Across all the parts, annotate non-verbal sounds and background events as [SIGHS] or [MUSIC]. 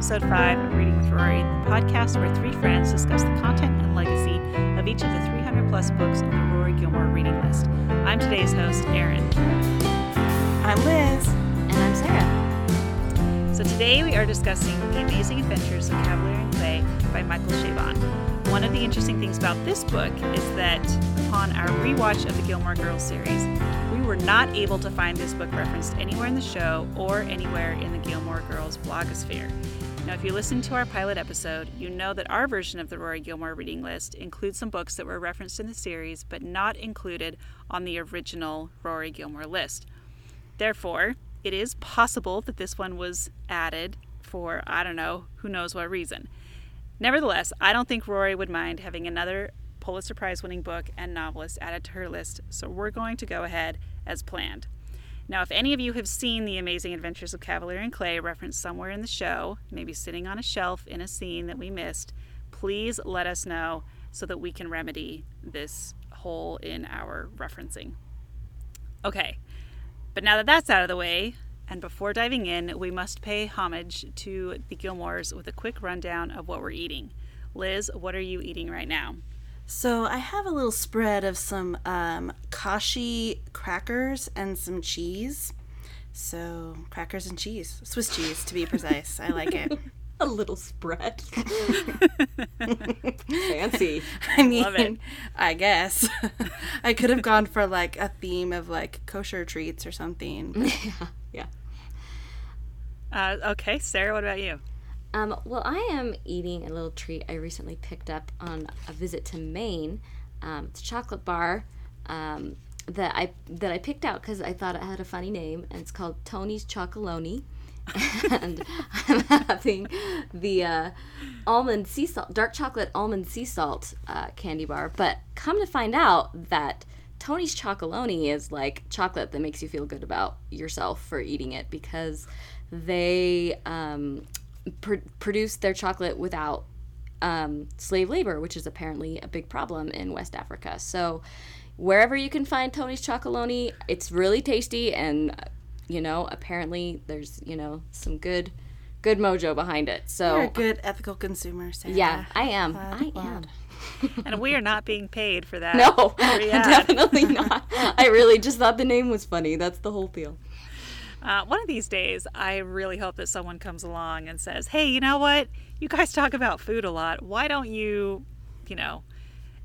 episode 5 of Reading with Rory, the podcast where three friends discuss the content and legacy of each of the 300 plus books on the Rory Gilmore reading list. I'm today's host, Erin. I'm Liz. And I'm Sarah. So today we are discussing The Amazing Adventures of Cavalier and Clay by Michael Chabon. One of the interesting things about this book is that upon our rewatch of the Gilmore Girls series, we were not able to find this book referenced anywhere in the show or anywhere in the Gilmore Girls blogosphere. Now, if you listened to our pilot episode, you know that our version of the Rory Gilmore reading list includes some books that were referenced in the series but not included on the original Rory Gilmore list. Therefore, it is possible that this one was added for, I don't know, who knows what reason. Nevertheless, I don't think Rory would mind having another Pulitzer Prize winning book and novelist added to her list, so we're going to go ahead as planned. Now, if any of you have seen The Amazing Adventures of Cavalier and Clay referenced somewhere in the show, maybe sitting on a shelf in a scene that we missed, please let us know so that we can remedy this hole in our referencing. Okay, but now that that's out of the way, and before diving in, we must pay homage to the Gilmores with a quick rundown of what we're eating. Liz, what are you eating right now? So I have a little spread of some um, kashi crackers and some cheese. So crackers and cheese, Swiss cheese to be precise. I like it. [LAUGHS] A little spread. [LAUGHS] Fancy. [LAUGHS] I mean, Love it. I guess I could have gone for like a theme of like kosher treats or something. Yeah. Uh, okay, Sarah, what about you? Um, well, I am eating a little treat I recently picked up on a visit to Maine. Um, it's a chocolate bar um, that I that I picked out because I thought it had a funny name, and it's called Tony's Chocolonely. [LAUGHS] and I'm having the uh, almond sea salt, dark chocolate almond sea salt uh, candy bar. But come to find out that Tony's Chocolonely is like chocolate that makes you feel good about yourself for eating it because they um, pr- produce their chocolate without um, slave labor, which is apparently a big problem in West Africa. So, wherever you can find Tony's Chocolonely, it's really tasty, and you know, apparently there's you know some good, good mojo behind it. So, You're a good ethical consumer, Sarah. yeah, I am. Glad- I glad. am. [LAUGHS] And we are not being paid for that. No, [LAUGHS] definitely not. I really just thought the name was funny. That's the whole deal. Uh, one of these days, I really hope that someone comes along and says, "Hey, you know what? You guys talk about food a lot. Why don't you, you know,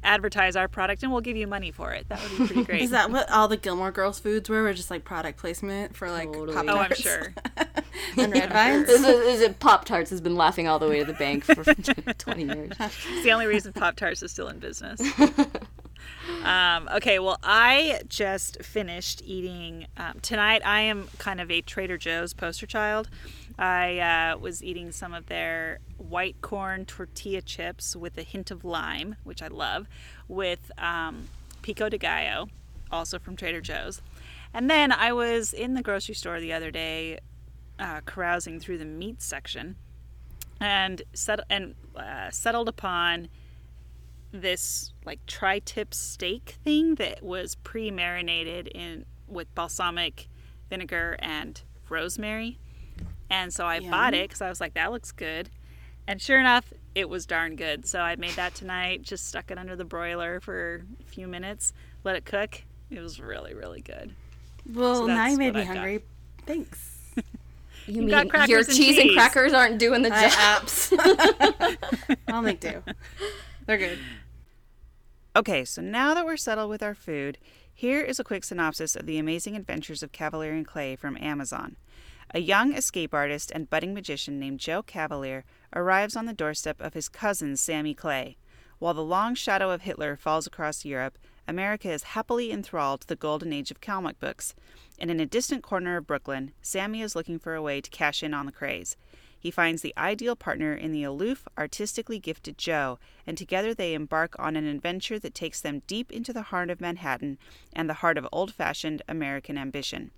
advertise our product and we'll give you money for it?" That would be pretty [LAUGHS] great. Is that what all the Gilmore Girls foods were? Were just like product placement for like Totally. Pop oh, I'm sure. and Red Vines? This is, it is Pop Tarts has been laughing all the way to the bank for [LAUGHS] 20 years. It's the only reason Pop Tarts is still in business. [LAUGHS] um, okay, well, I just finished eating um, tonight. I am kind of a Trader Joe's poster child. I uh, was eating some of their white corn tortilla chips with a hint of lime, which I love, with um, pico de gallo, also from Trader Joe's. And then I was in the grocery store the other day, uh, carousing through the meat section, and set and uh, settled upon this like tri-tip steak thing that was pre-marinated in with balsamic vinegar and rosemary. And so I bought it because I was like, that looks good. And sure enough, it was darn good. So I made that tonight, just stuck it under the broiler for a few minutes, let it cook. It was really, really good. Well, So now you made what me I've got. hungry. Thanks. [LAUGHS] You, You got mean crackers your and cheese and crackers aren't doing the I job? [LAUGHS] [LAUGHS] I'll make do. They're good. Okay, so now that we're settled with our food, here is a quick synopsis of the amazing adventures of Cavalier and Clay from Amazon. A young escape artist and budding magician named Joe Cavalier arrives on the doorstep of his cousin Sammy Clay. While the long shadow of Hitler falls across Europe, America is happily enthralled to the golden age of comic books. And in a distant corner of Brooklyn, Sammy is looking for a way to cash in on the craze. He finds the ideal partner in the aloof, artistically gifted Joe, and together they embark on an adventure that takes them deep into the heart of Manhattan and the heart of old fashioned American ambition.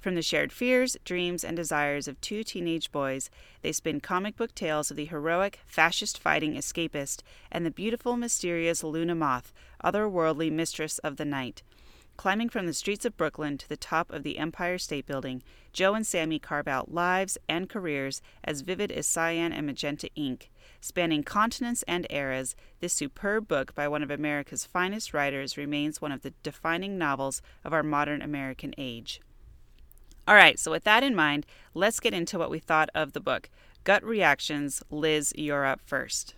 From the shared fears, dreams, and desires of two teenage boys, they spin comic book tales of the heroic, fascist fighting escapist and the beautiful, mysterious Luna Moth, otherworldly mistress of the night. Climbing from the streets of Brooklyn to the top of the Empire State Building, Joe and Sammy carve out lives and careers as vivid as cyan and magenta ink. Spanning continents and eras, this superb book by one of America's finest writers remains one of the defining novels of our modern American age. All right, so with that in mind, let's get into what we thought of the book. Gut reactions. Liz, you're up first.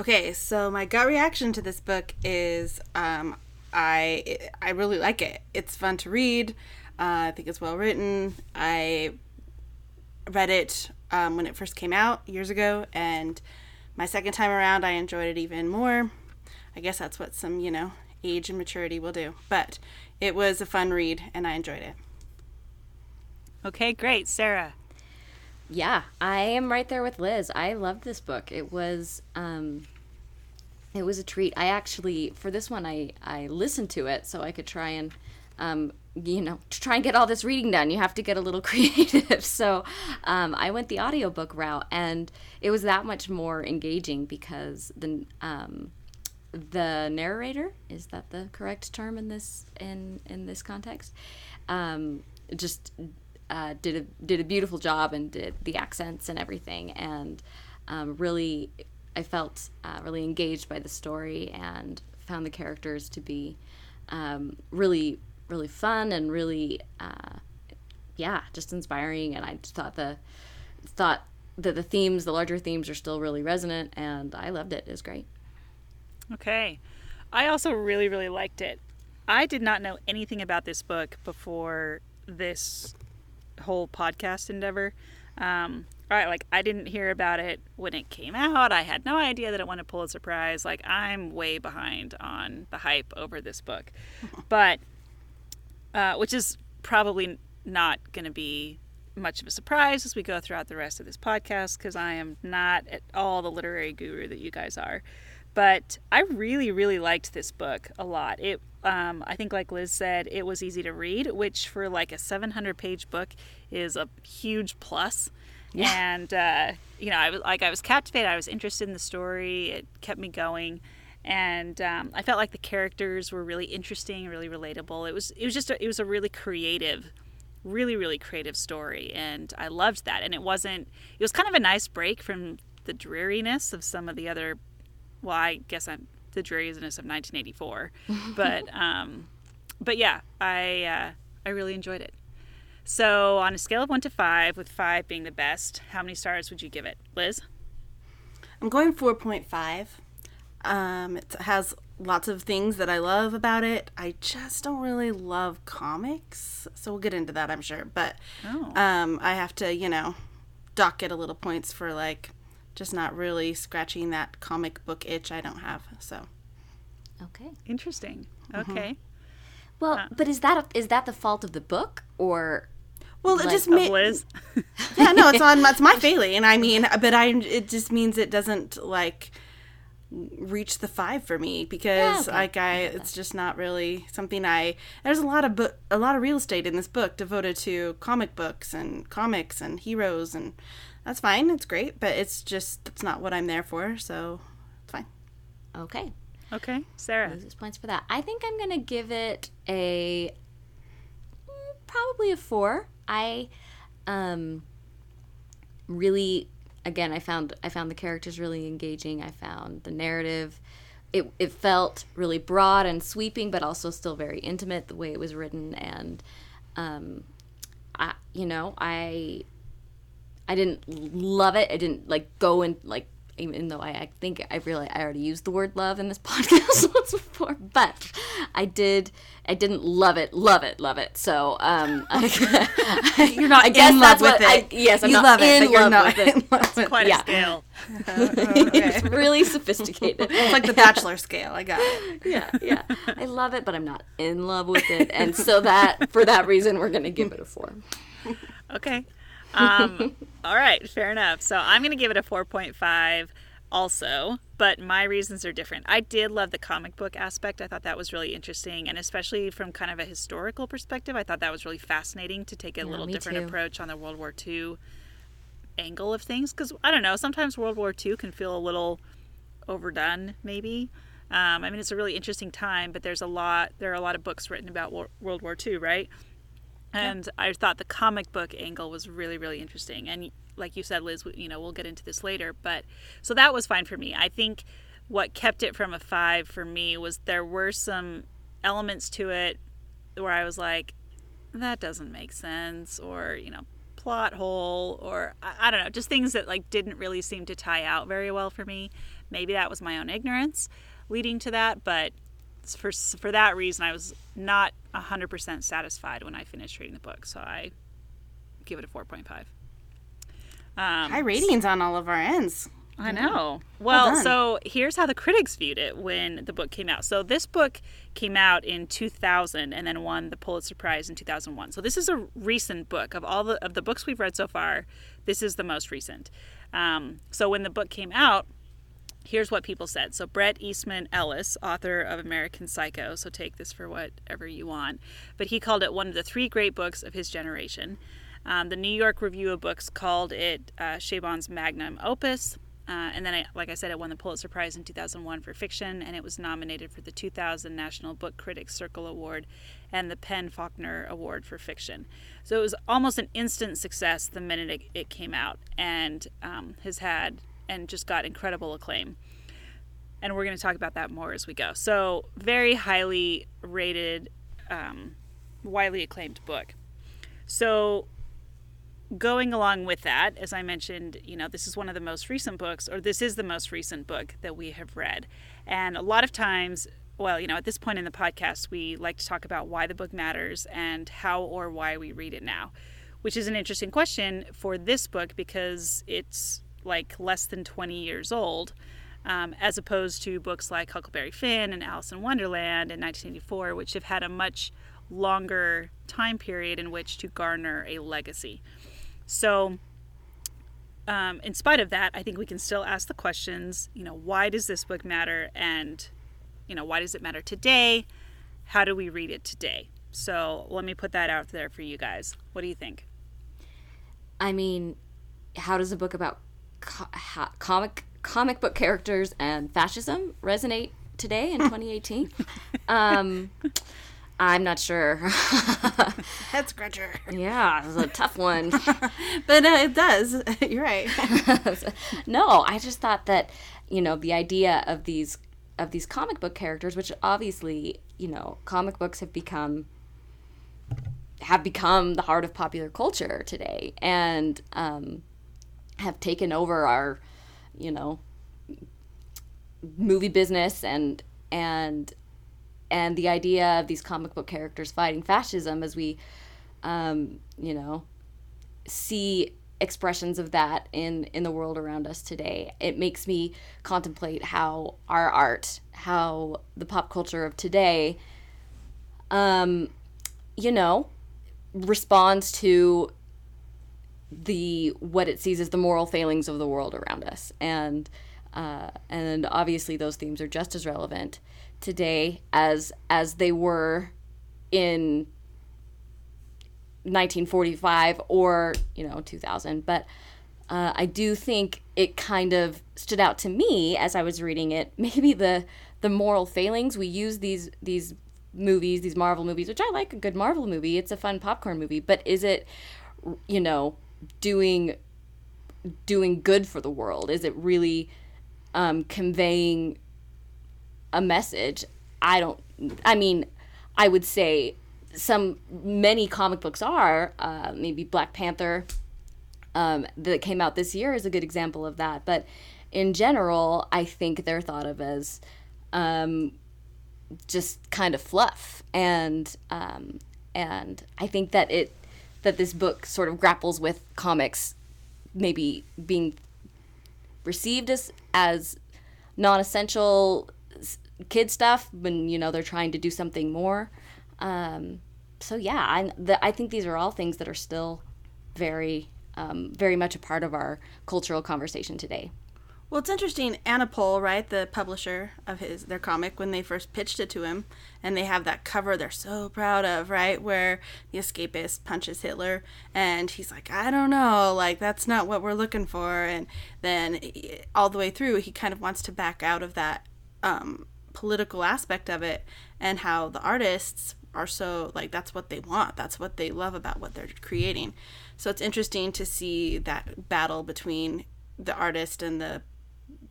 Okay, so my gut reaction to this book is um, I I really like it. It's fun to read. Uh, I think it's well written. I read it um, when it first came out years ago, and my second time around, I enjoyed it even more. I guess that's what some you know age and maturity will do. But it was a fun read, and I enjoyed it. Okay, great. Sarah. Yeah, I am right there with Liz. I loved this book. It was um it was a treat. I actually for this one I I listened to it so I could try and um you know, to try and get all this reading done, you have to get a little [LAUGHS] creative. So, um, I went the audiobook route and it was that much more engaging because the um the narrator is that the correct term in this in in this context um, just uh, did a did a beautiful job and did the accents and everything and um, really I felt uh, really engaged by the story and found the characters to be um, really really fun and really uh, yeah just inspiring and I thought the thought that the themes the larger themes are still really resonant and I loved it it was great Okay. I also really, really liked it. I did not know anything about this book before this whole podcast endeavor. Um, right, like I didn't hear about it when it came out. I had no idea that it won a Pulitzer Prize. Like I'm way behind on the hype over this book, [LAUGHS] but uh, which is probably not going to be much of a surprise as we go throughout the rest of this podcast because I am not at all the literary guru that you guys are. But I really, really liked this book a lot. It, um, I think, like Liz said, it was easy to read, which for like a 700 page book is a huge plus. Yeah. And uh, you know, I was like, I was captivated. I was interested in the story. It kept me going, and um, I felt like the characters were really interesting, really relatable. It was, it was just, a, it was a really creative, really, really creative story, and I loved that. And it wasn't, it was kind of a nice break from the dreariness of some of the other well, I guess I'm the dreariness of 1984, [LAUGHS] but um, but yeah, I uh, I really enjoyed it. So on a scale of one to five, with five being the best, how many stars would you give it, Liz? I'm going 4.5. Um, it has lots of things that I love about it. I just don't really love comics, so we'll get into that, I'm sure. But Oh. um, I have to, you know, dock it a little points for like just not really scratching that comic book itch I don't have. So okay Interesting. Mm-hmm. Okay. well but is that is that the fault of the book or well, it Like just Of made Liz. yeah no, it's on it's my [LAUGHS] failing. And I mean, but I it just means it doesn't like reach the five for me because okay. like I it's just not really something I there's a lot of book a lot of real estate in this book devoted to comic books and comics and heroes and that's fine it's great but it's just that's not what I'm there for so it's fine okay Okay, Sarah. loses points for that. I think I'm gonna give it a mm, probably a four. I um really again I found I found the characters really engaging. I found the narrative it it felt really broad and sweeping but also still very intimate the way it was written and um I you know I I didn't love it. I didn't like go and like even though I, I think I really I already used the word love in this [LAUGHS] podcast once before, but I did I didn't love it, love it, love it. So um, [LAUGHS] I, you're not I guess in love that's with it I, yes, I'm you not love it in but you're love not with it. in love with Quite Yeah. a scale. [LAUGHS] It's really sophisticated. it's like the bachelor scale I got it yeah, yeah. I love it, but I'm not in love with it, and so that for that reason, we're gonna give it a four. Okay. Um, [LAUGHS] all right, fair enough. So I'm going to give it a 4.5 also, but my reasons are different. I did love the comic book aspect. I thought that was really interesting, and especially from kind of a historical perspective, I thought that was really fascinating to take a little different too. approach on the World War II angle of things. Because I don't know, sometimes World War II can feel a little overdone, maybe. Um, I mean, it's a really interesting time, but there's a lot. There are a lot of books written about Wo- World War II, right? And I thought the comic book angle was really, really interesting. And like you said, Liz, you know, we'll get into this later. But so that was fine for me. I think what kept it from a five for me was there were some elements to it where I was like, that doesn't make sense, or you know, plot hole, or I, I don't know, just things that like didn't really seem to tie out very well for me. Maybe that was my own ignorance leading to that, but for for that reason, I was not hundred percent satisfied when I finished reading the book. So I give it a four point five. Um, High ratings on all of our ends. I know. Well, well so here's how the critics viewed it when the book came out. So this book came out in 2000 and then won the Pulitzer Prize in 2001. So this is a recent book of all the of the books we've read so far. This is the most recent. Um, so when the book came out, here's what people said. So Bret Easton Ellis, author of American Psycho, so take this for whatever you want, but he called it one of the three great books of his generation. Um, the New York Review of Books called it uh, Chabon's magnum opus. Uh, and then, I, like I said, it won the Pulitzer Prize in 2001 for fiction, and it was nominated for the 2000 National Book Critics Circle Award and the PEN/Faulkner Award for fiction. So it was almost an instant success the minute it, it came out, and um, has had and just got incredible acclaim. And we're going to talk about that more as we go. So, very highly rated, um, widely acclaimed book. So, going along with that, as I mentioned, you know, this is one of the most recent books, or this is the most recent book that we have read. And a lot of times, well, you know, at this point in the podcast, we like to talk about why the book matters and how or why we read it now, which is an interesting question for this book because it's like less than 20 years old. Um, as opposed to books like Huckleberry Finn and Alice in Wonderland in 1984, which have had a much longer time period in which to garner a legacy. So, um, in spite of that, I think we can still ask the questions. You know, why does this book matter, and you know, why does it matter today? How do we read it today? So let me put that out there for you guys. What do you think? I mean, how does a book about co- comic comic book characters and fascism resonate today in [LAUGHS] 2018? um, I'm not sure. [LAUGHS] Head scratcher. Yeah, it's a tough one. [LAUGHS] but uh, it does. You're right. no, I just thought that you know the idea of these of these comic book characters, which obviously you know comic books have become have become the heart of popular culture today, and um, have taken over our you know movie business and and and the idea of these comic book characters fighting fascism as we um, you know see expressions of that in in the world around us today. It makes me contemplate how our art how the pop culture of today um you know responds to the what it sees as the moral failings of the world around us. And uh, and obviously those themes are just as relevant today as as they were in 1945 or you know 2000 but uh, i do think it kind of stood out to me as i was reading it [LAUGHS] maybe the the moral failings. We use these these movies these marvel movies which i like a good marvel movie. It's a fun popcorn movie. But is it you know doing doing good for the world is it really um, conveying a message. I don't. I mean, I would say some many comic books are. Uh, maybe Black Panther um, that came out this year is a good example of that. But in general, I think they're thought of as um, just kind of fluff, and um, and I think that it that this book sort of grapples with comics maybe being received as as non-essential kid stuff when you know they're trying to do something more. Um, so yeah, I the, I think these are all things that are still very um, very much a part of our cultural conversation today. Well, it's interesting. Anapol, right, the publisher of his their comic, when they first pitched it to him, and they have that cover they're so proud of, right, where the escapist punches Hitler, and he's like, I don't know, like that's not what we're looking for, and then all the way through, he kind of wants to back out of that um, political aspect of it and how the artists are so like that's what they want that's what they love about what they're creating so it's interesting to see that battle between the artist and the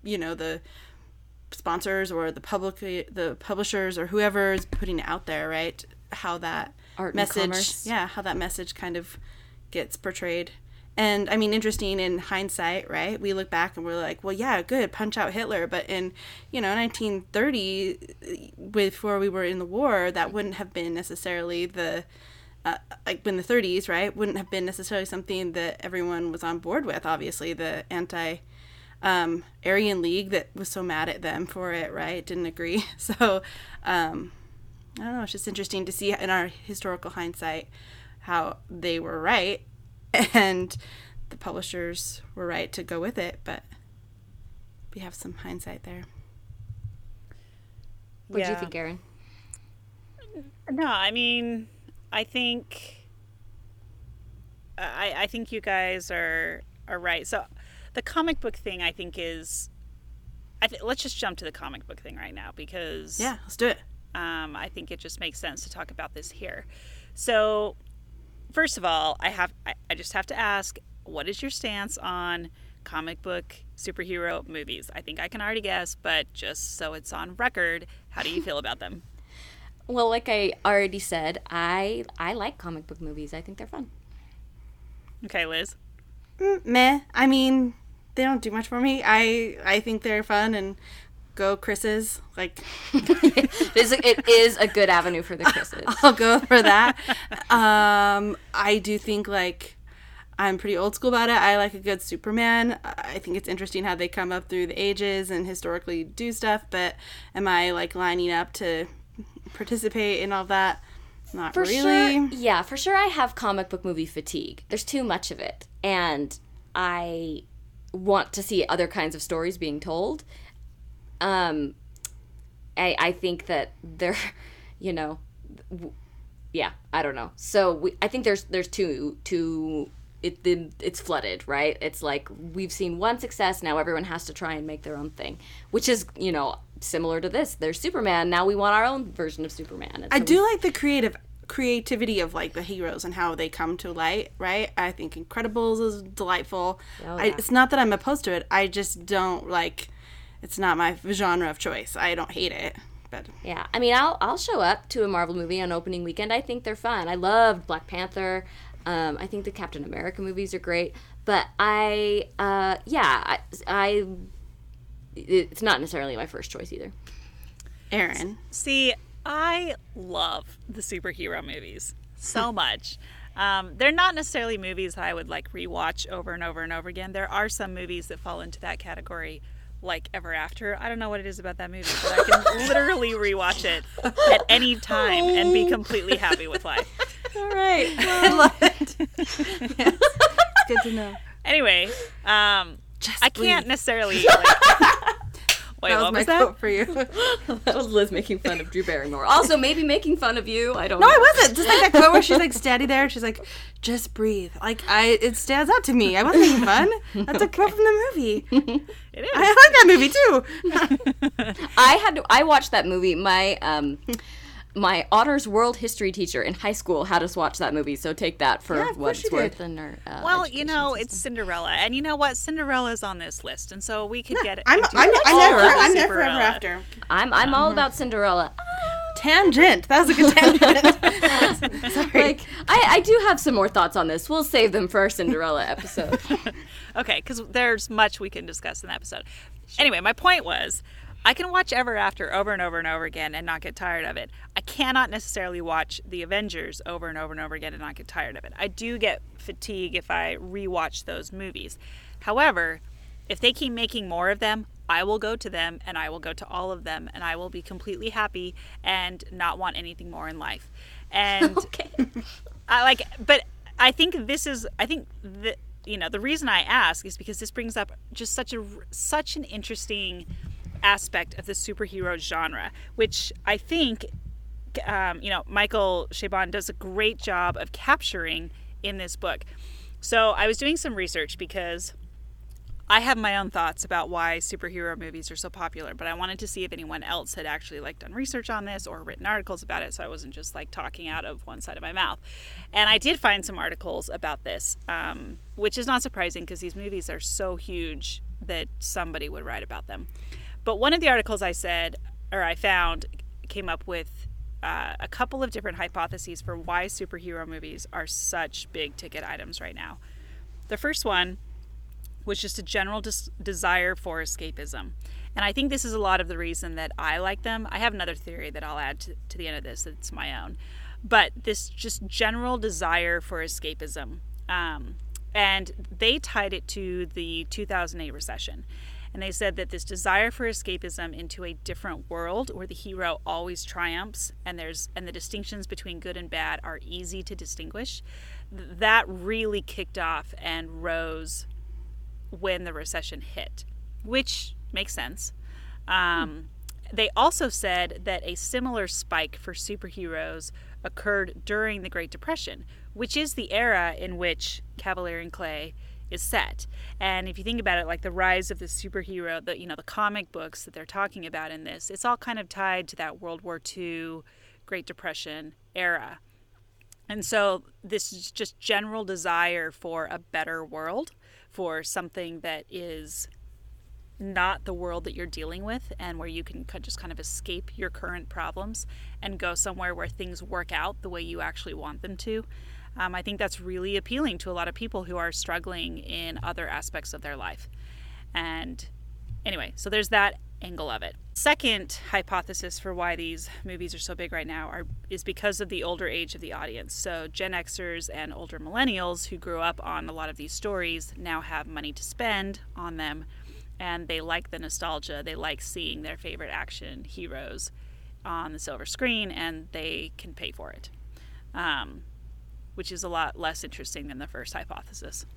you know the sponsors or the public the publishers or whoever is putting it out there right? How that Art message yeah how that message kind of gets portrayed. And i mean interesting in hindsight right? We look back and we're like well yeah good punch out hitler. But in you know 1930 before we were in the war that wouldn't have been necessarily the uh, like in the 30s right? Wouldn't have been necessarily something that everyone was on board with obviously the anti um, Aryan League that was so mad at them for it, right? Didn't agree. [LAUGHS] So, um, I don't know. It's just interesting to see in our historical hindsight how they were right [LAUGHS] and the publishers were right to go with it, but we have some hindsight there. What do you think, Erin? No, I mean, I think I, I think you guys are are right. So, the comic book thing, I think, is. I th- let's just jump to the comic book thing right now because Yeah, let's do it. um, I think it just makes sense to talk about this here. So, first of all, I have I, I just have to ask, what is your stance on comic book superhero movies? I think I can already guess, but just so it's on record, how do you feel about them? [LAUGHS] Well, like I already said, I I like comic book movies. I think they're fun. Okay, Liz. Mm, meh. I mean, they don't do much for me. I I think they're fun and go Chris's. Like [LAUGHS] It is, a, it is a good avenue for the Chris's. [LAUGHS] I'll go for that. um, I do think like I'm pretty old school about it. I like a good Superman. I think it's interesting how they come up through the ages and historically do stuff. But am I like lining up to participate in all that? Not For really. sure, yeah, for sure. I have comic book movie fatigue. There's too much of it, and I want to see other kinds of stories being told. Um, I I think that they're, [LAUGHS] you know, w- yeah, I don't know. So we, I think there's there's two two. It, the- it's flooded, right? It's like we've seen one success, now everyone has to try and make their own thing, which is, you know, similar to this. There's Superman, now we want our own version of Superman. And I so do like the creative creativity of like the heroes and how they come to light, right? I think Incredibles is delightful. Oh, I, it's not that I'm opposed to it. I just don't like. It's not my genre of choice. I don't hate it, but Yeah, I mean, I'll I'll show up to a Marvel movie on opening weekend. I think they're fun. I loved Black Panther. Um, I think the Captain America movies are great. But I, uh, yeah, I, I, it's not necessarily my first choice either. Erin. See, I love the superhero movies so [LAUGHS] much. Um, they're not necessarily movies that I would like rewatch over and over and over again. There are some movies that fall into that category, like Ever After. I don't know what it is about that movie, but I can [LAUGHS] literally rewatch it at any time and be completely happy with life. [LAUGHS] All right. I love it. Yes. It's good to know. Anyway, um, Just I can't breathe. necessarily. Like, wait, That was my was that? quote for you. [LAUGHS] that was Liz making fun of Drew Barrymore. Also, maybe making fun of you. I don't. Know. No, know. I wasn't. Just like that quote where she's like [LAUGHS] standing there, she's like, "Just breathe." Like I, it stands out to me. I wasn't making fun. That's a quote from the movie. It is. I like that movie too. [LAUGHS] I had to, I watched that movie. My um my honors world history teacher in high school had us watch that movie. So take that for Yeah, of what it's worth did. in our uh, Well, you know, system. it's Cinderella, and you know what? Cinderella's on this list, and so we could get it. I'm, into I'm, I'm never, I'm never ever after. I'm I'm all about Cinderella. Tangent. That was a good [LAUGHS] tangent. [LAUGHS] Sorry. Like I, I do have some more thoughts on this. We'll save them for our Cinderella episode. [LAUGHS] Okay, because there's much we can discuss in the episode. Anyway, my point was, I can watch Ever After over and over and over again and not get tired of it. I cannot necessarily watch The Avengers over and over and over again and not get tired of it. I do get fatigue if I rewatch those movies. However, if they keep making more of them, I will go to them and I will go to all of them and I will be completely happy and not want anything more in life. And [LAUGHS] okay. I like, but I think this is. I think the you know the reason I ask is because this brings up just such a such an interesting aspect of the superhero genre, which I think um, you know Michael Chabon does a great job of capturing in this book. So I was doing some research because I have my own thoughts about why superhero movies are so popular, but I wanted to see if anyone else had actually like done research on this or written articles about it, so I wasn't just like talking out of one side of my mouth. And I did find some articles about this, um, which is not surprising because these movies are so huge that somebody would write about them. But one of the articles I said or I found came up with uh, a couple of different hypotheses for why superhero movies are such big ticket items right now. The first one was just a general des- desire for escapism. And I think this is a lot of the reason that I like them. I have another theory that I'll add to, to the end of this that's my own. But this just general desire for escapism. Um, and they tied it to the 2008 recession. And they said that this desire for escapism into a different world where the hero always triumphs and there's and the distinctions between good and bad are easy to distinguish. That really kicked off and rose when the recession hit, which makes sense. Um, they also said that a similar spike for superheroes occurred during the Great Depression, which is the era in which Cavalier and Clay is set. And if you think about it, like the rise of the superhero, the you know the comic books that they're talking about in this, it's all kind of tied to that World War II, Great Depression era. And so this is just general desire for a better world for something that is not the world that you're dealing with and where you can just kind of escape your current problems and go somewhere where things work out the way you actually want them to. Um, I think that's really appealing to a lot of people who are struggling in other aspects of their life. And anyway, so there's that angle of it. Second hypothesis for why these movies are so big right now are is because of the older age of the audience. So Gen Xers and older millennials who grew up on a lot of these stories now have money to spend on them and they like the nostalgia. They like seeing their favorite action heroes on the silver screen and they can pay for it. Um, which is a lot less interesting than the first hypothesis. [LAUGHS]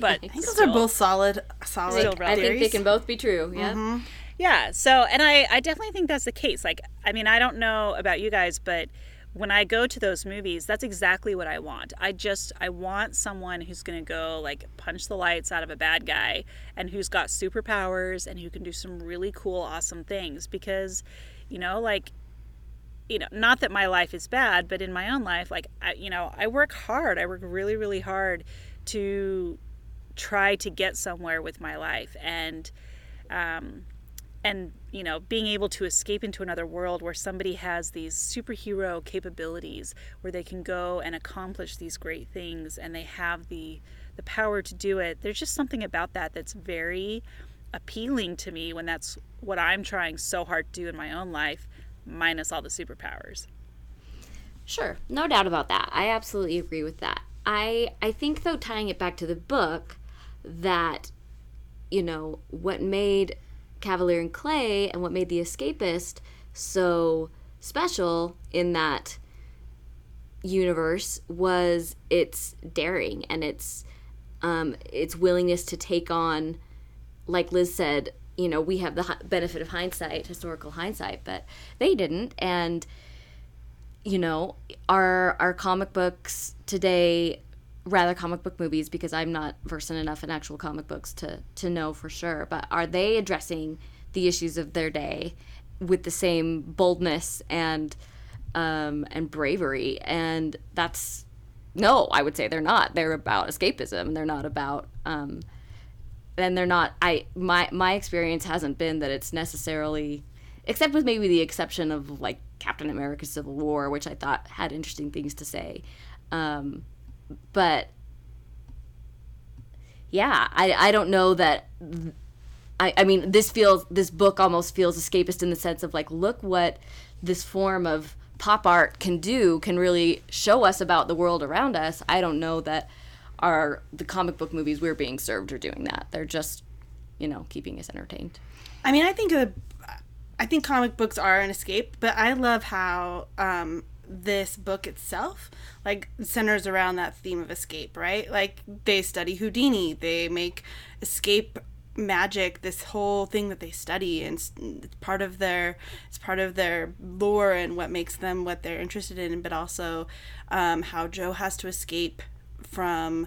But I think those are both solid, solid. Still I think they can both be true. Yeah. Mm-hmm. Yeah, so and I I definitely think that's the case. Like I mean, I don't know about you guys, but when I go to those movies, that's exactly what I want. I just I want someone who's going to go like punch the lights out of a bad guy and who's got superpowers and who can do some really cool awesome things because you know, like you know, not that my life is bad, but in my own life, like, I, you know, I work hard. I work really, really hard to try to get somewhere with my life. And, um, and you know being able to escape into another world where somebody has these superhero capabilities where they can go and accomplish these great things and they have the the power to do it there's just something about that that's very appealing to me when that's what I'm trying so hard to do in my own life minus all the superpowers Sure, no doubt about that. I absolutely agree with that. I I think though tying it back to the book that you know what made Cavalier and Clay and what made The Escapist so special in that universe was its daring and its um, its willingness to take on, like Liz said, you know, we have the benefit of hindsight, historical hindsight, but they didn't, and you know, our our comic books today rather comic book movies because I'm not versed enough in actual comic books to to know for sure, but are they addressing the issues of their day with the same boldness and um, and bravery? And that's no, I would say they're not. They're about escapism. They're not about um, and they're not i my my experience hasn't been that it's necessarily except with maybe the exception of like captain america civil war which i thought had interesting things to say. Um, but yeah i i don't know that I, I mean this feels this book almost feels escapist in the sense of like look what this form of pop art can do can really show us about the world around us. I don't know that are the comic book movies we're being served are doing that. They're just you know keeping us entertained. I mean, I think uh, I think comic books are an escape, but I love how um, this book itself like centers around that theme of escape, right? Like they study Houdini, they make escape magic this whole thing that they study and it's part of their it's part of their lore and what makes them what they're interested in but also um, how joe has to escape from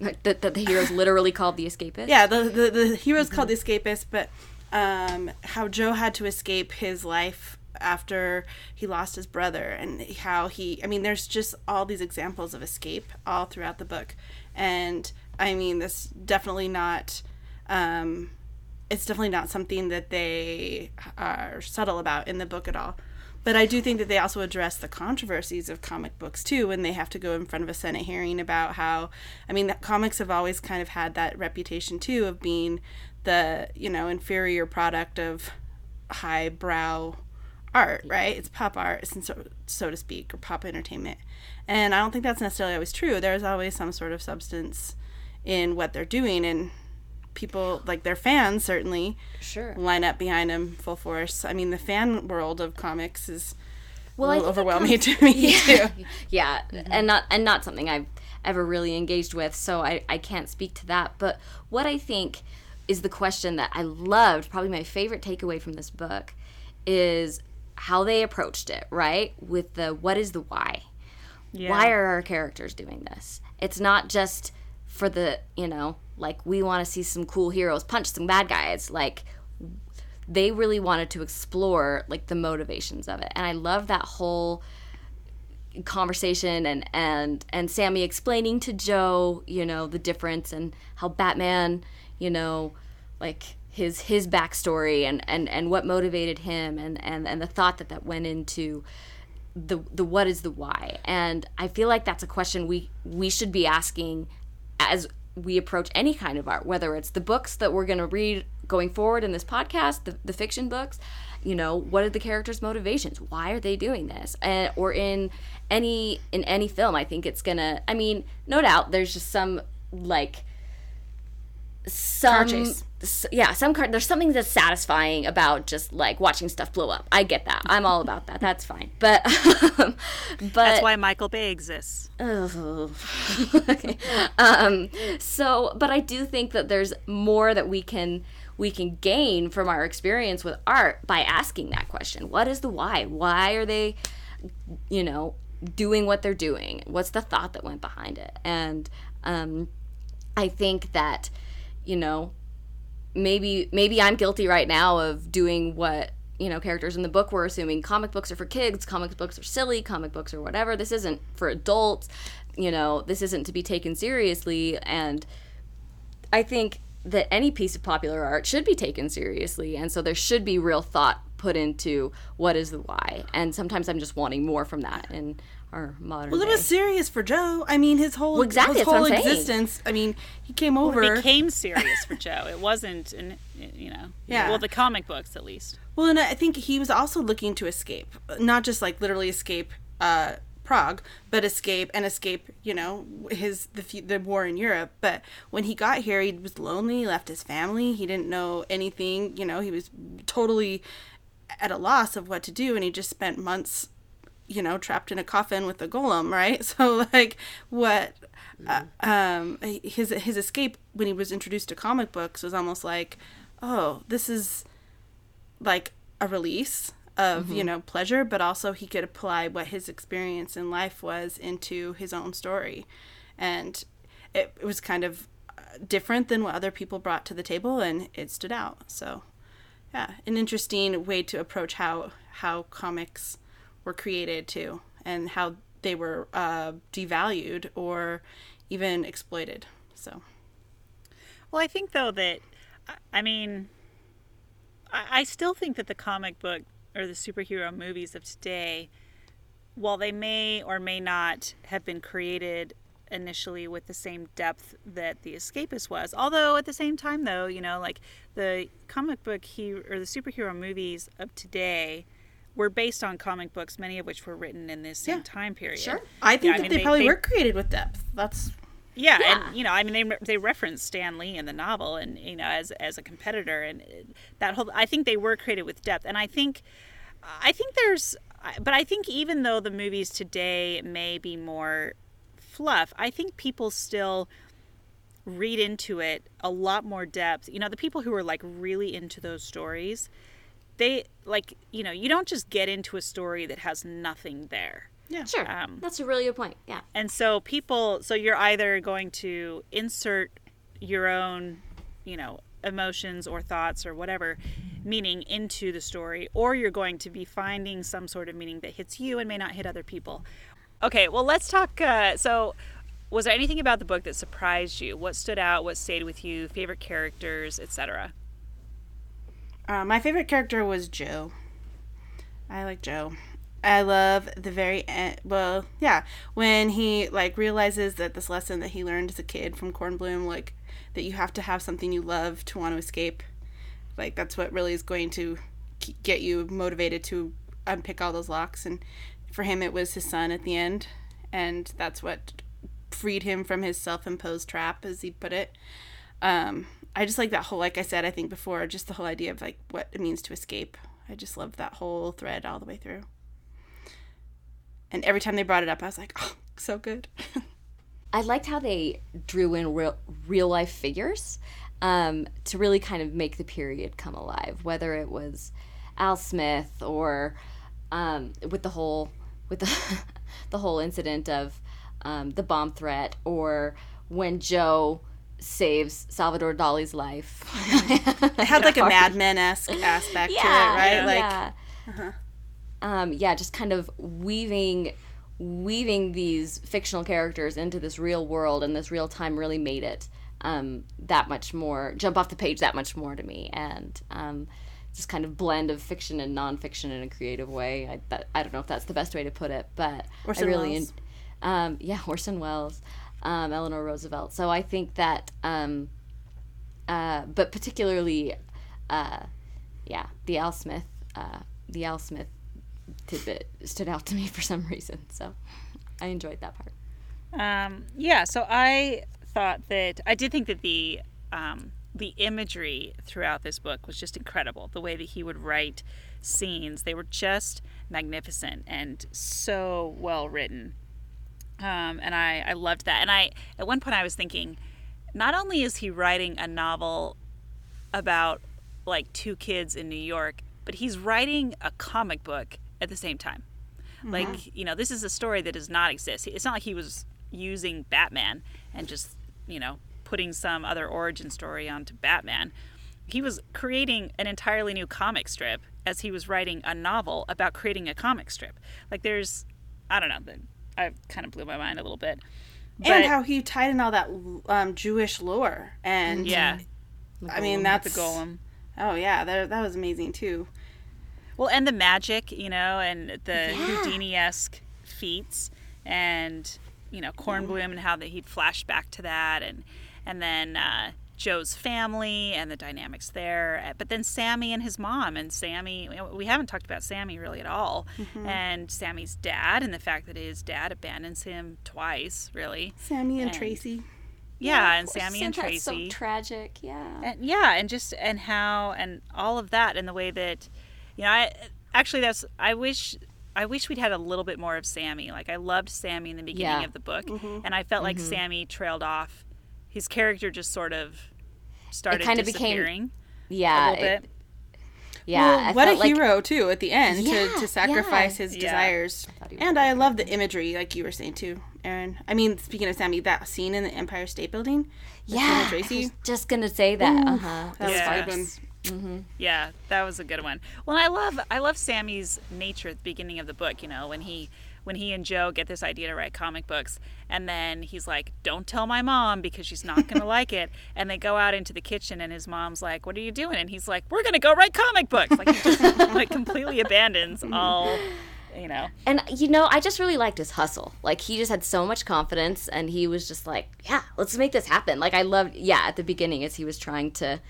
Like that, that the hero's literally called the escapist. Yeah, the the, the hero's called the escapist, but um, how Joe had to escape his life after he lost his brother, and how he. I mean, there's just all these examples of escape all throughout the book, and I mean, this definitely not. Um, it's definitely not something that they are subtle about in the book at all. But I do think that they also address the controversies of comic books too when they have to go in front of a Senate hearing about how, I mean, comics have always kind of had that reputation too of being the, you know, inferior product of highbrow art, right? It's pop art, so, so to speak, or pop entertainment. And I don't think that's necessarily always true. There's always some sort of substance in what they're doing. And people like their fans certainly Sure. line up behind him full force. I mean, the fan world of comics is Well, a little overwhelming [LAUGHS] to me too. [LAUGHS] yeah mm-hmm. and not and not something i've ever really engaged with so I, I can't speak to that. But what i think is the question that i loved probably my favorite takeaway from this book is how they approached it right? With the what is the why? Why are our characters doing this? It's not just for the you know like we want to see some cool heroes punch some bad guys. Like they really wanted to explore like the motivations of it. And i love that whole conversation and and and sammy explaining to joe you know the difference and how batman you know like his his backstory and and and what motivated him and and and the thought that that went into the the what is the why. And i feel like that's a question we we should be asking as we approach any kind of art whether it's the books that we're going to read going forward in this podcast the, the fiction books you know what are the characters motivations? Why are they doing this? And or in any in any film i think it's gonna i mean no doubt there's just some like some s- yeah some car there's something that's satisfying about just like watching stuff blow up i get that i'm all about that that's fine but [LAUGHS] but That's why Michael Bay exists. Ugh. [LAUGHS] okay. Um, so, but I do think that there's more that we can we can gain from our experience with art by asking that question. What is the why? Why are they, you know, doing what they're doing? What's the thought that went behind it? And um, I think that, you know, maybe maybe I'm guilty right now of doing what you know characters in the book were assuming comic books are for kids, comic books are silly, comic books are whatever. This isn't for adults. You know, this isn't to be taken seriously and I think that any piece of popular art should be taken seriously and so there should be real thought put into what is the why. And sometimes I'm just wanting more from that in our modern Well, it was serious for Joe. I mean, his whole Well, exactly, his whole I'm saying. existence. I mean, he came It over. became [LAUGHS] serious for Joe. It wasn't, an, you know, Yeah. well, the comic books at least. Well, and I think he was also looking to escape, not just like literally escape uh, Prague, but escape and escape, you know, his the the war in Europe. But when he got here, he was lonely. He left his family. He didn't know anything. You know, he was totally at a loss of what to do, and he just spent months, you know, trapped in a coffin with a golem, right? [LAUGHS] So like, what? Uh, um, his his escape when he was introduced to comic books was almost like, oh, this is like a release of you know pleasure but also he could apply what his experience in life was into his own story and it, it was kind of uh, different than what other people brought to the table and it stood out so yeah an interesting way to approach how how comics were created too and how they were uh, devalued or even exploited so. Well, I think though that, I- mean, I still think that the comic book or the superhero movies of today, while they may or may not have been created initially with the same depth that the escapist was although at the same time though you know like the comic book he or the superhero movies of today were based on comic books many of which were written in this same Yeah. time period Sure. i think Yeah, I that mean, they, they- probably they- were created with depth that's Yeah, Yeah. and you know, I mean, they they reference Stan Lee in the novel, and you know, as as a competitor, and uh, that whole. I think they were created with depth, and I think, I think there's, but I think even though the movies today may be more fluff, I think people still read into it a lot more depth. You know, the people who are like really into those stories, they like, you know, you don't just get into a story that has nothing there Yeah. Sure. Um, That's a really good point. Yeah. And so people, so you're either going to insert your own, you know, emotions or thoughts or whatever meaning into the story, or you're going to be finding some sort of meaning that hits you and may not hit other people. Okay, well, let's talk. Uh, so, was there anything about the book that surprised you? What stood out? What stayed with you? Favorite characters, etc. Uh, my favorite character was Joe. I like Joe. I love the very end. Well, yeah, when he like realizes that this lesson that he learned as a kid from Kornblum, like that you have to have something you love to want to escape. Like that's what really is going to get you motivated to unpick all those locks. And for him, it was his son at the end, and that's what freed him from his self-imposed trap, as he put it. Um, I just like that whole, like I said, I think before, just the whole idea of like what it means to escape. I just loved that whole thread all the way through. And every time they brought it up, I was like, oh, so good. [LAUGHS] I liked how they drew in real, real life figures um, to really kind of make the period come alive, whether it was Al Smith or um, with the whole with the [LAUGHS] the whole incident of um, the bomb threat, or when Joe saves Salvador Dali's life. [LAUGHS] It had like a Mad Men esque aspect to it, right? Like, yeah. Um, yeah, just kind of weaving weaving these fictional characters into this real world and this real time really made it um, that much more jump off the page that much more to me and um, just kind of blend of fiction and nonfiction in a creative way. I, that, I don't know if that's the best way to put it, but Orson I really, Welles. um, yeah, [LAUGHS] Orson Welles, um, Eleanor Roosevelt. So I think that, um, uh, but particularly, uh, yeah, the Al Smith, uh, the Al Smith tidbit stood out to me [LAUGHS] for some reason. So I enjoyed that part. Um, yeah, so I thought that I did think that the um, the imagery throughout this book was just incredible. The way that he would write scenes, they were just magnificent and so well written. Um, and I, I loved that. And I at one point I was thinking, not only is he writing a novel about like two kids in New York, but he's writing a comic book at the same time. Like, you know, this is a story that does not exist. It's not like he was using Batman and just, you know, putting some other origin story onto Batman. He was creating an entirely new comic strip as he was writing a novel about creating a comic strip. Like, there's, I don't know, the- I kind of blew my mind a little bit. and how he tied in all that um, Jewish lore. And Yeah, I mean, that's the golem. Oh yeah, that that was amazing too. Well, and the magic, you know, and the Houdini esque feats, and you know, Kornblum and how that he'd flash back to that, and and then uh, Joe's family and the dynamics there. Uh, But then Sammy and his mom, and Sammy, we haven't talked about Sammy really at all, and Sammy's dad, and the fact that his dad abandons him twice, really. Sammy and, And- Tracy. Yeah, and Of course, Sammy and isn't so Tracy. tragic, yeah. and yeah and just and how and all of that and the way that you know i actually that's i wish i wish we'd had a little bit more of sammy like i loved sammy in the beginning Yeah. of the book and i felt like sammy trailed off his character just sort of started kinda became- yeah, a little it- bit yeah. Well, what a like- hero too at the end Yeah, to, to sacrifice yeah. his Yeah. desires. thought And I love the imagery, like you were saying too, Erin. I mean, speaking of Sammy, that scene in the Empire State Building. Yeah, Tracy. I was just gonna say that. Uh huh. that was Yeah. a good one. Yeah, that was a good one. Well, I love I love Sammy's nature at the beginning of the book. You know, when he when he and Joe get this idea to write comic books, and then he's like, "Don't tell my mom because she's not gonna [LAUGHS] like it." And they go out into the kitchen, and his mom's like, "What are you doing?" And he's like, "We're gonna go write comic books." Like he just [LAUGHS] like completely abandons all, you know. And you know, I just really liked his hustle. Like he just had so much confidence, and he was just like, "Yeah, let's make this happen." Like I loved, yeah, at the beginning as he was trying to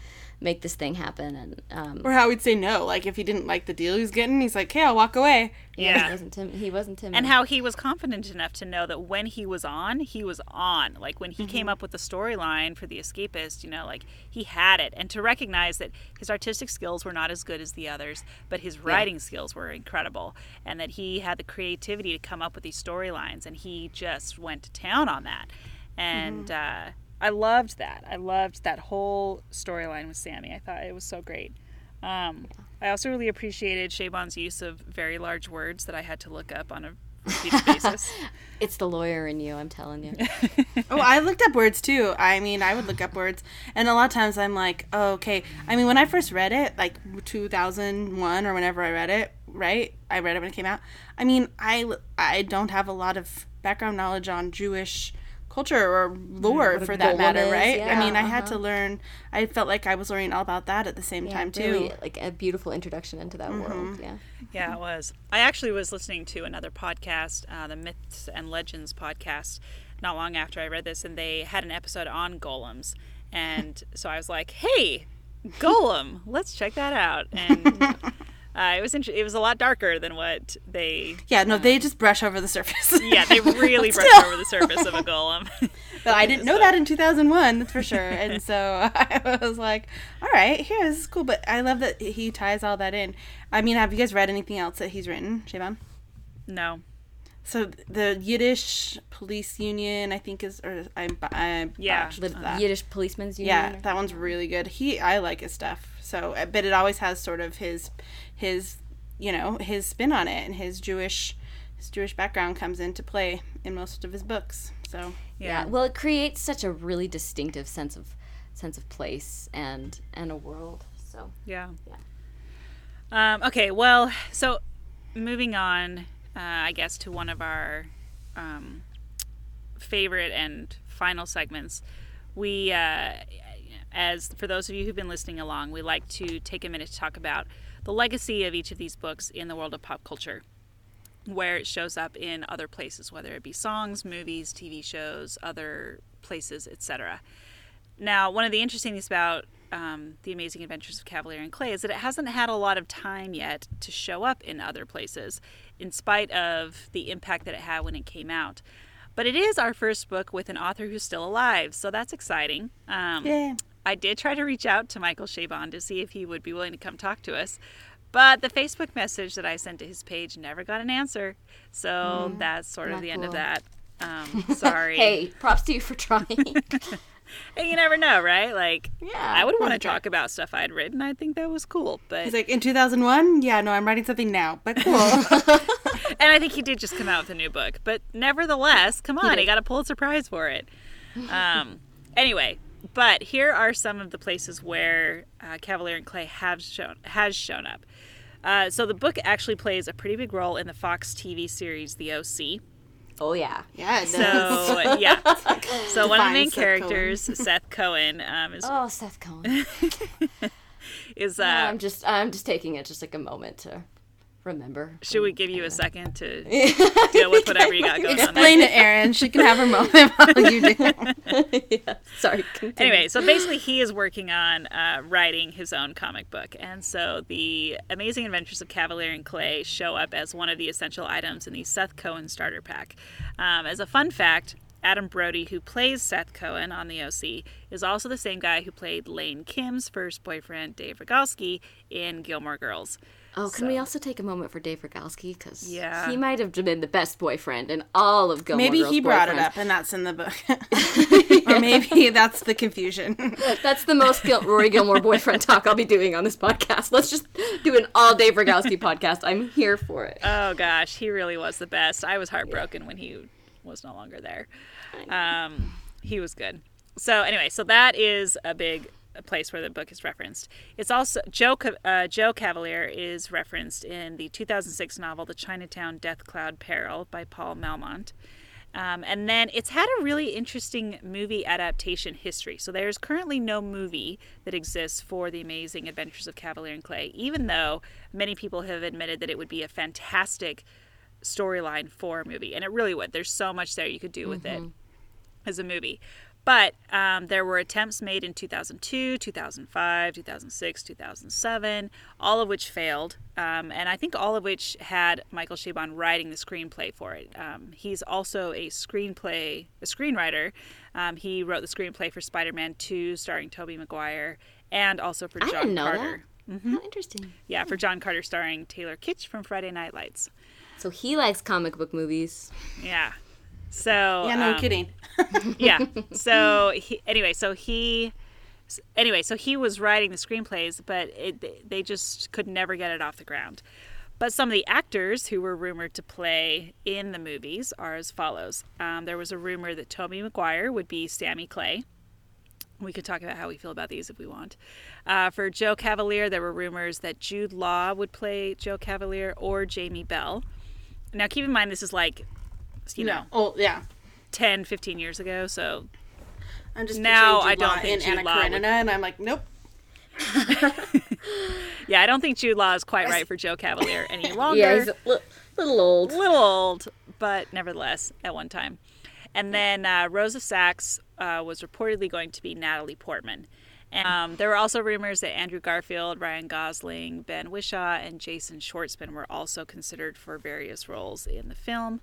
make this thing happen, and um, Or how he'd say no, like if he didn't like the deal he was getting, he's like, "Okay, I'll walk away." yeah he Yeah. wasn't tim- he wasn't timid. and how he was confident enough to know that when he was on, he was on. Like when he came up with the storyline for The Escapist, you know, like he had it. And to recognize that his artistic skills were not as good as the others, but his writing skills were incredible. And that he had the creativity to come up with these storylines. And he just went to town on that. And uh, I loved that. I loved that whole storyline with Sammy. I thought it was so great. Um, I also really appreciated Chabon's use of very large words that I had to look up on a repeated [LAUGHS] basis. It's the lawyer in you, I'm telling you. [LAUGHS] Oh, I looked up words too. I mean, I would look up words, and a lot of times I'm like, oh, okay. I mean, when I first read it, like 2001 or whenever I read it, right? I read it when it came out. I mean, I I don't have a lot of background knowledge on Jewish culture or lore a for that matter, is, right? yeah, I mean, I had uh-huh. to learn. I felt like I was learning all about that at the same Yeah, time too. really, like a beautiful introduction into that world. Yeah. Yeah, it was. I actually was listening to another podcast, uh, the Myths and Legends podcast, not long after I read this, and they had an episode on golems. And [LAUGHS] so I was like, hey, golem, let's check that out. And [LAUGHS] uh, it was inter- it was a lot darker than what they. Yeah, no, they just brush over the surface. [LAUGHS] Yeah, they [LAUGHS] really brush Still. over the surface of a golem. [LAUGHS] But I didn't know that in 2001, that's for sure. And so I was like, all right, here, this is cool. But I love that he ties all that in. I mean, have you guys read anything else that he's written, Chabon? no. So the Yiddish Police Union, I think is, or I, I Yeah. botched The that. Yiddish policeman's union. yeah, that one's really good. He, I like his stuff. So, uh, but it always has sort of his, his, you know, his spin on it, and his Jewish, his Jewish background comes into play in most of his books. So yeah. Yeah. Well, it creates such a really distinctive sense of sense of place and and a world. So Yeah. Yeah. Um, okay, well, so moving on, uh, I guess, to one of our um, favorite and final segments. We, uh, as for those of you who've been listening along, we like to take a minute to talk about the legacy of each of these books in the world of pop culture, where it shows up in other places, whether it be songs, movies, TV shows, other places, etc. Now, one of the interesting things about um, The Amazing Adventures of Kavalier and Clay is that it hasn't had a lot of time yet to show up in other places, in spite of the impact that it had when it came out. But it is our first book with an author who's still alive, so that's exciting. Um, yeah. I did try to reach out to Michael Chabon to see if he would be willing to come talk to us, but the Facebook message that I sent to his page never got an answer. So that's sort of the end of that. Um, [LAUGHS] sorry. hey, props to you for trying. [LAUGHS] Hey, you never know, right? Like, Yeah, I would want to talk about stuff I'd written. I think that was cool. But He's like, in 2001? Yeah, no, I'm writing something now, but cool. [LAUGHS] and I think he did just come out with a new book. But nevertheless, come on, he, did. got a Pulitzer Prize for it. Um, anyway, but here are some of the places where uh, Kavalier and Clay have shown has shown up. Uh, so the book actually plays a pretty big role in the Fox TV series The OC. oh yeah. yeah, it does. So yeah, [LAUGHS] so one of the main Seth Cohen. characters, Seth Cohen, um, is Oh, Seth Cohen. [LAUGHS] is. Uh, I'm just I'm just taking it just like a moment to remember. should we give you a second to [LAUGHS] deal with whatever you got going on? There? Explain it, Erin. She can have her moment [LAUGHS] while you do. [LAUGHS] yeah. Sorry. Continue. Anyway, so basically, he is working on uh, writing his own comic book, and so the Amazing Adventures of Kavalier and Clay show up as one of the essential items in the Seth Cohen starter pack. Um, as a fun fact, Adam Brody, who plays Seth Cohen on the OC, is also the same guy who played Lane Kim's first boyfriend, Dave Rogalski, in Gilmore Girls. Oh, can we also take a moment for Dave Rogalski? Because Yeah. he might have been the best boyfriend in all of Gilmore Maybe Girls he brought it up, and that's in the book. [LAUGHS] or maybe that's the confusion. [LAUGHS] That's the most Gil- Rory Gilmore boyfriend talk I'll be doing on this podcast. Let's just do an all Dave Rogalski podcast. I'm here for it. Oh gosh, he really was the best. I was heartbroken when he was no longer there. Um, he was good. So anyway, so that is a big place where the book is referenced. It's also Joe uh, Joe Kavalier is referenced in the 2006 novel The Chinatown Death Cloud Peril by Paul Malmont. Um, and then it's had a really interesting movie adaptation history. So there's currently no movie that exists for The Amazing Adventures of Kavalier and Clay, even though many people have admitted that it would be a fantastic storyline for a movie. And it really would. There's so much there you could do with it as a movie. But um, there were attempts made in 2002, 2005, 2006, 2007, all of which failed. Um, and I think all of which had Michael Chabon writing the screenplay for it. Um, he's also a screenplay, a screenwriter. Um, he wrote the screenplay for Spider-Man 2, starring Tobey Maguire, and also for I John didn't know Carter. that. How interesting. Yeah, for John Carter, starring Taylor Kitsch from Friday Night Lights. So he likes comic book movies. Yeah. So yeah, no um, kidding. [LAUGHS] yeah. [LAUGHS] So he, anyway, so he anyway, so he was writing the screenplays, but it, they just could never get it off the ground. But some of the actors who were rumored to play in the movies are as follows. Um, there was a rumor that Tobey Maguire would be Sammy Clay. We could talk about how we feel about these if we want. Uh, for Joe Kavalier, there were rumors that Jude Law would play Joe Kavalier or Jamie Bell. Now, keep in mind, this is like, you know, Oh yeah. 10, 15 years ago. So I'm just Now, I don't think in Jude Anna Law would- Karenina, and I'm like, nope. [LAUGHS] Yeah, I don't think Jude Law is quite right for Joe Kavalier any [LAUGHS] longer. Yeah, he's a li- little old. little old, but nevertheless, at one time. And then uh, Rosa Saks uh, was reportedly going to be Natalie Portman. And, um, there were also rumors that Andrew Garfield, Ryan Gosling, Ben Whishaw, and Jason Schwartzman were also considered for various roles in the film,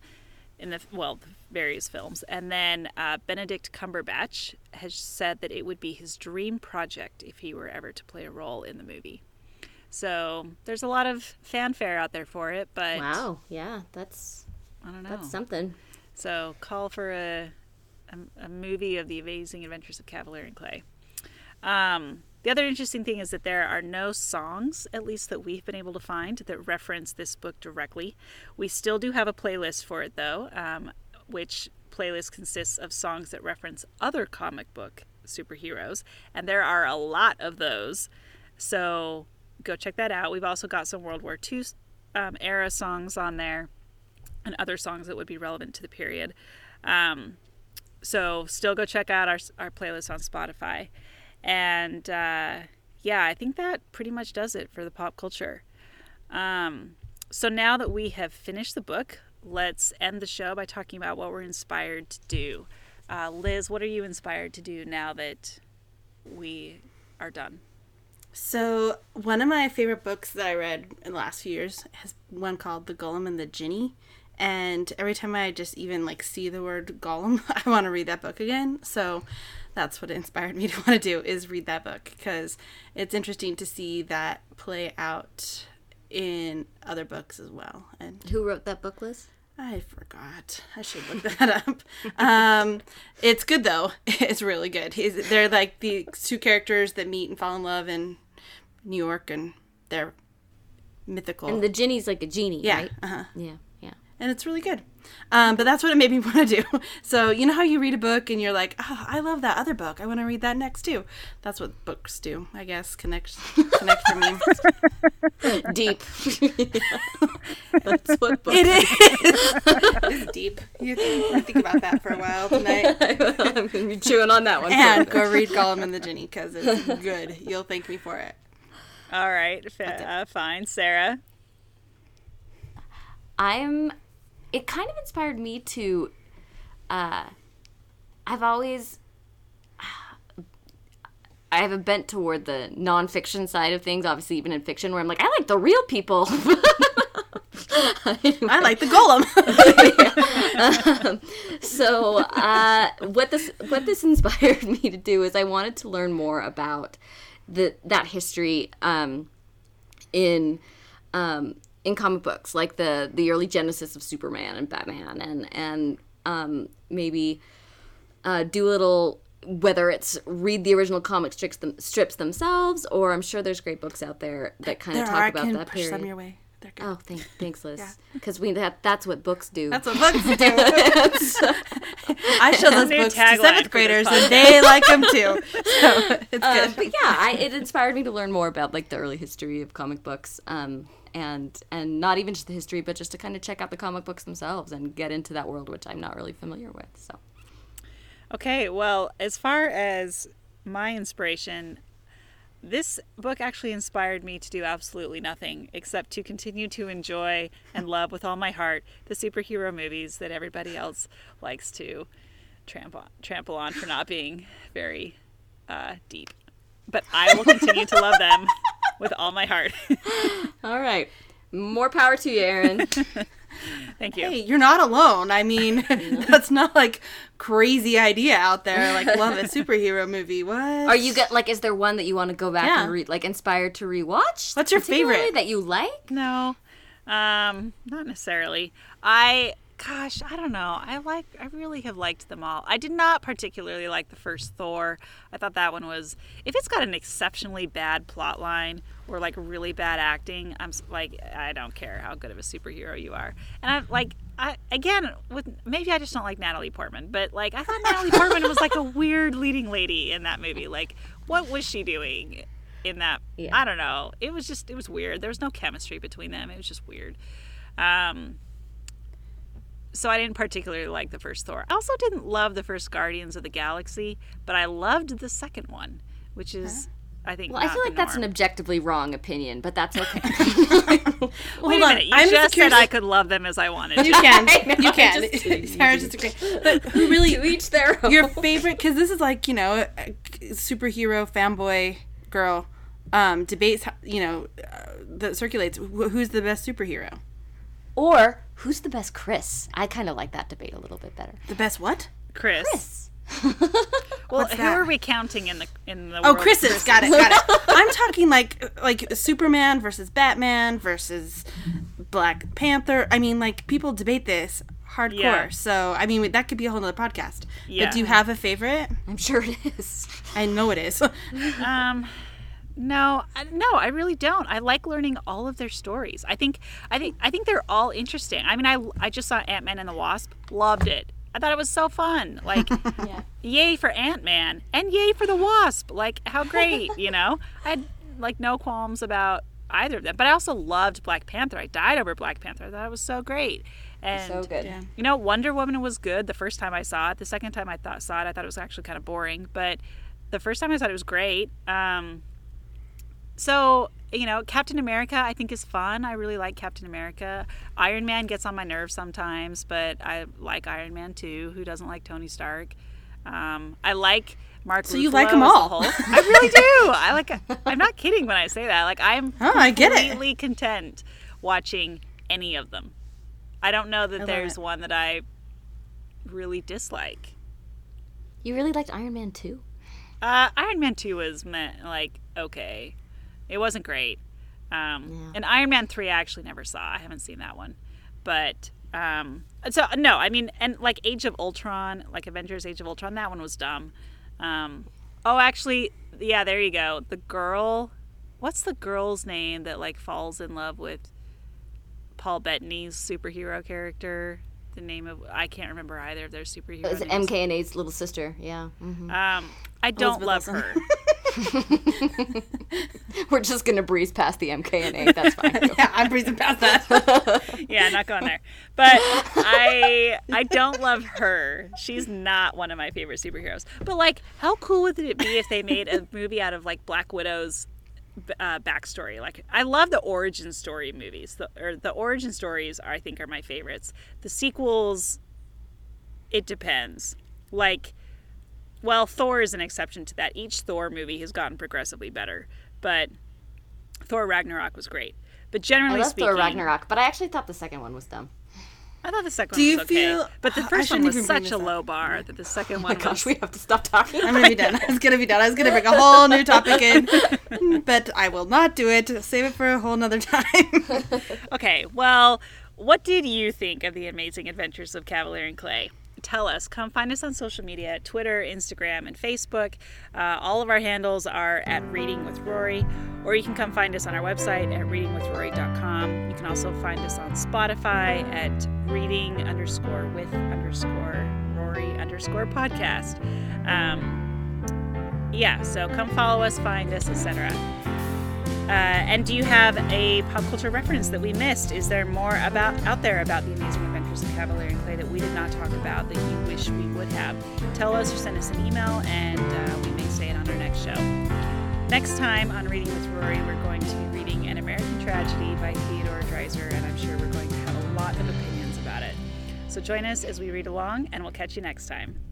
in the well, the various films. And then uh, Benedict Cumberbatch has said that it would be his dream project if he were ever to play a role in the movie. So there's a lot of fanfare out there for it, but Wow, yeah, that's I don't know. that's something. So call for a, a, a movie of the amazing adventures of Kavalier and Clay. Um, the other interesting thing is that there are no songs, at least that we've been able to find, that reference this book directly. We still do have a playlist for it, though, um, which playlist consists of songs that reference other comic book superheroes, and there are a lot of those. So go check that out. We've also got some World War II um, era songs on there and other songs that would be relevant to the period. Um, so still go check out our, our playlist on Spotify. And uh, yeah, I think that pretty much does it for the pop culture. Um, so now that we have finished the book, let's end the show by talking about what we're inspired to do. Uh, Liz, what are you inspired to do now that we are done? So one of my favorite books that I read in the last few years has one called The Golem and the Jinni. And every time I just even like see the word golem, [LAUGHS] I want to read that book again. So that's what inspired me [LAUGHS] to want to do is read that book because it's interesting to see that play out in other books as well. And Who wrote that book, Liz? I forgot. I should look that [LAUGHS] up. Um, it's good though. [LAUGHS] It's really good. He's, they're like the two characters that meet and fall in love in New York, and they're mythical. And the Jinni's like a genie, yeah, right? uh-huh. Yeah, yeah. and it's really good. Um, but that's what it made me [LAUGHS] want to do. So you know how you read a book and you're like, oh, I love that other book. I want to read that next too. That's what books do, I guess. Connect, connect for me. [LAUGHS] Deep. [LAUGHS] That's what books. It is. it's deep. You think, think about that for a while tonight. I'm gonna be chewing on that one. and go read Golem and the Jinni because it's good. You'll thank me for it. All right, fa- uh, fine. Sarah? I'm it kind of inspired me to uh I've always [SIGHS] I have a bent toward the nonfiction side of things, obviously even in fiction where I'm like, I like the real people. [LAUGHS] I like the Golem. [LAUGHS] so uh, what this what this inspired me to do is I wanted to learn more about the that history um, in um, in comic books, like the the early genesis of Superman and Batman, and and um, maybe uh, do a little whether it's read the original comic strips, them, strips themselves, or I'm sure there's great books out there that kind there of are. I talk about can that push period. them your way. Oh, thank, thanks, Liz. Because [LAUGHS] we that that's what books do. That's what books do. [LAUGHS] I show [LAUGHS] those books to seventh graders, and they like them too. So it's Uh, good. but yeah, I, it inspired me to learn more about like the early history of comic books, um, and and not even just the history, but just to kind of check out the comic books themselves and get into that world, which I'm not really familiar with. So Okay, well, as far as my inspiration, this book actually inspired me to do absolutely nothing except to continue to enjoy and [LAUGHS] love with all my heart the superhero movies that everybody else likes to trample, trample on for not being very uh, deep. But I will continue to love them [LAUGHS] with all my heart. [LAUGHS] all right, more power to you, Erin. [LAUGHS] Thank you. Hey, you're not alone. I mean, [LAUGHS] that's not like crazy idea out there. Like love a superhero movie. What? Are you get like? Is there one that you want to go back Yeah. and read, like inspired to rewatch? What's your favorite? that you like? No, um, not necessarily. I gosh, I don't know. I like I really have liked them all. I did not particularly like the first Thor. I thought that one was if it's got an exceptionally bad plot line or like really bad acting, I'm like I don't care how good of a superhero you are. And I like I again with maybe I just don't like Natalie Portman, but like I thought Natalie Portman was like a [LAUGHS] weird leading lady in that movie. Like what was she doing? In that, Yeah. I don't know. It was just, it was weird. There was no chemistry between them. It was just weird. Um, so I didn't particularly like the first Thor. I also didn't love the first Guardians of the Galaxy, but I loved the second one, which is I think. Well, I feel like that's an objectively wrong opinion, but that's okay. [LAUGHS] [LAUGHS] Wait a Hold on, minute! You I'm just said I could love them as I wanted. You can. [LAUGHS] Know, you can. just Sarah's just agreeing. But who really to each their own. your favorite because this is like you know a superhero fanboy girl um debates you know uh, that circulates who's the best superhero or who's the best Chris? I kind of like that debate a little bit better. the best what Chris. Chris. [LAUGHS] Well, What's who that? are we counting in the in the? oh world of chris's got it got it [LAUGHS] i'm talking like like superman versus batman versus black panther i mean like people debate this hardcore Yeah. so i mean that could be a whole nother podcast Yeah. but do you have a favorite I'm sure it is. i know it is Um, no, no, I really don't. I like learning all of their stories. I think, I think, I think they're all interesting. I mean, I, I just saw Ant Man and the Wasp, loved it. I thought it was so fun. [LAUGHS] Like, Yeah. yay for Ant Man and yay for the Wasp. Like, how great, you know? I had like no qualms about either of them. But I also loved Black Panther. I died over Black Panther. I thought it was so great. And So good. Yeah. you know, Wonder Woman was good the first time I saw it. The second time I thought saw it, I thought it was actually kind of boring. But the first time I saw it, it was great. Um, so you know, Captain America I think is fun. I really like Captain America. Iron Man gets on my nerves sometimes, but I like Iron Man too. Who doesn't like Tony Stark? Um, I like Mark. So you Ruffalo like 'em as the all. Hulk. I really [LAUGHS] do. I like. I'm not kidding when I say that. Like I'm Oh, I get it. completely content watching any of them. I don't know that there's it. one that I really dislike. You really liked Iron Man too? Uh, Iron Man 2 was meant, like, okay. It wasn't great. Um, Yeah. And Iron Man 3 I actually never saw. I haven't seen that one. But, um, so, no, I mean, and like Age of Ultron, like Avengers Age of Ultron, that one was dumb. Um, oh, actually, yeah, there you go. The girl, what's the girl's name that, like, falls in love with Paul Bettany's superhero character? The name of, I can't remember either of their superheroes. It was names. MK and A's little sister. Yeah. hmm Um, I don't Elizabeth love Olsen. her. [LAUGHS] We're just gonna breeze past the MK and A. That's fine. [LAUGHS] yeah i'm breezing past that [LAUGHS] yeah, not going there. But I I don't love her. She's not one of my favorite superheroes. But like, how cool would it be if they made a movie out of like Black Widow's uh, backstory? Like, I love the origin story movies. The or the origin stories, are, I think, are my favorites. The sequels, it depends. Like, well, Thor is an exception to that. Each Thor movie has gotten progressively better, but Thor Ragnarok was great. But I generally love speaking, Thor Ragnarok, but I actually thought the second one was dumb. I thought the second Do one Do you was okay. feel- but the first one was such a up. low bar that the second Oh one my gosh, we have to stop talking. I'm gonna be done. I was gonna be done. I was gonna bring a whole new topic in, [LAUGHS] but I will not do it. Save it for a whole nother time. [LAUGHS] Okay, well, what did you think of the amazing adventures of Kavalier and Clay? Tell us. Come find us on social media Twitter, Instagram, and Facebook. Uh, all of our handles are at Reading with Rory, or you can come find us on our website at readingwithrory.com. You can also find us on Spotify at reading underscore with underscore Rory underscore podcast. Um, yeah, so come follow us, find us, etc. Uh, and do you have a pop culture reference that we missed? Is there more about out there about the amazing adventures of Kavalier and Clay that we did not talk about that you wish we would have? Tell us or send us an email, and uh, we may say it on our next show. Next time on Reading with Rory, we're going to be reading An American Tragedy by Theodore Dreiser, and I'm sure we're going to have a lot of opinions about it. So join us as we read along, and we'll catch you next time.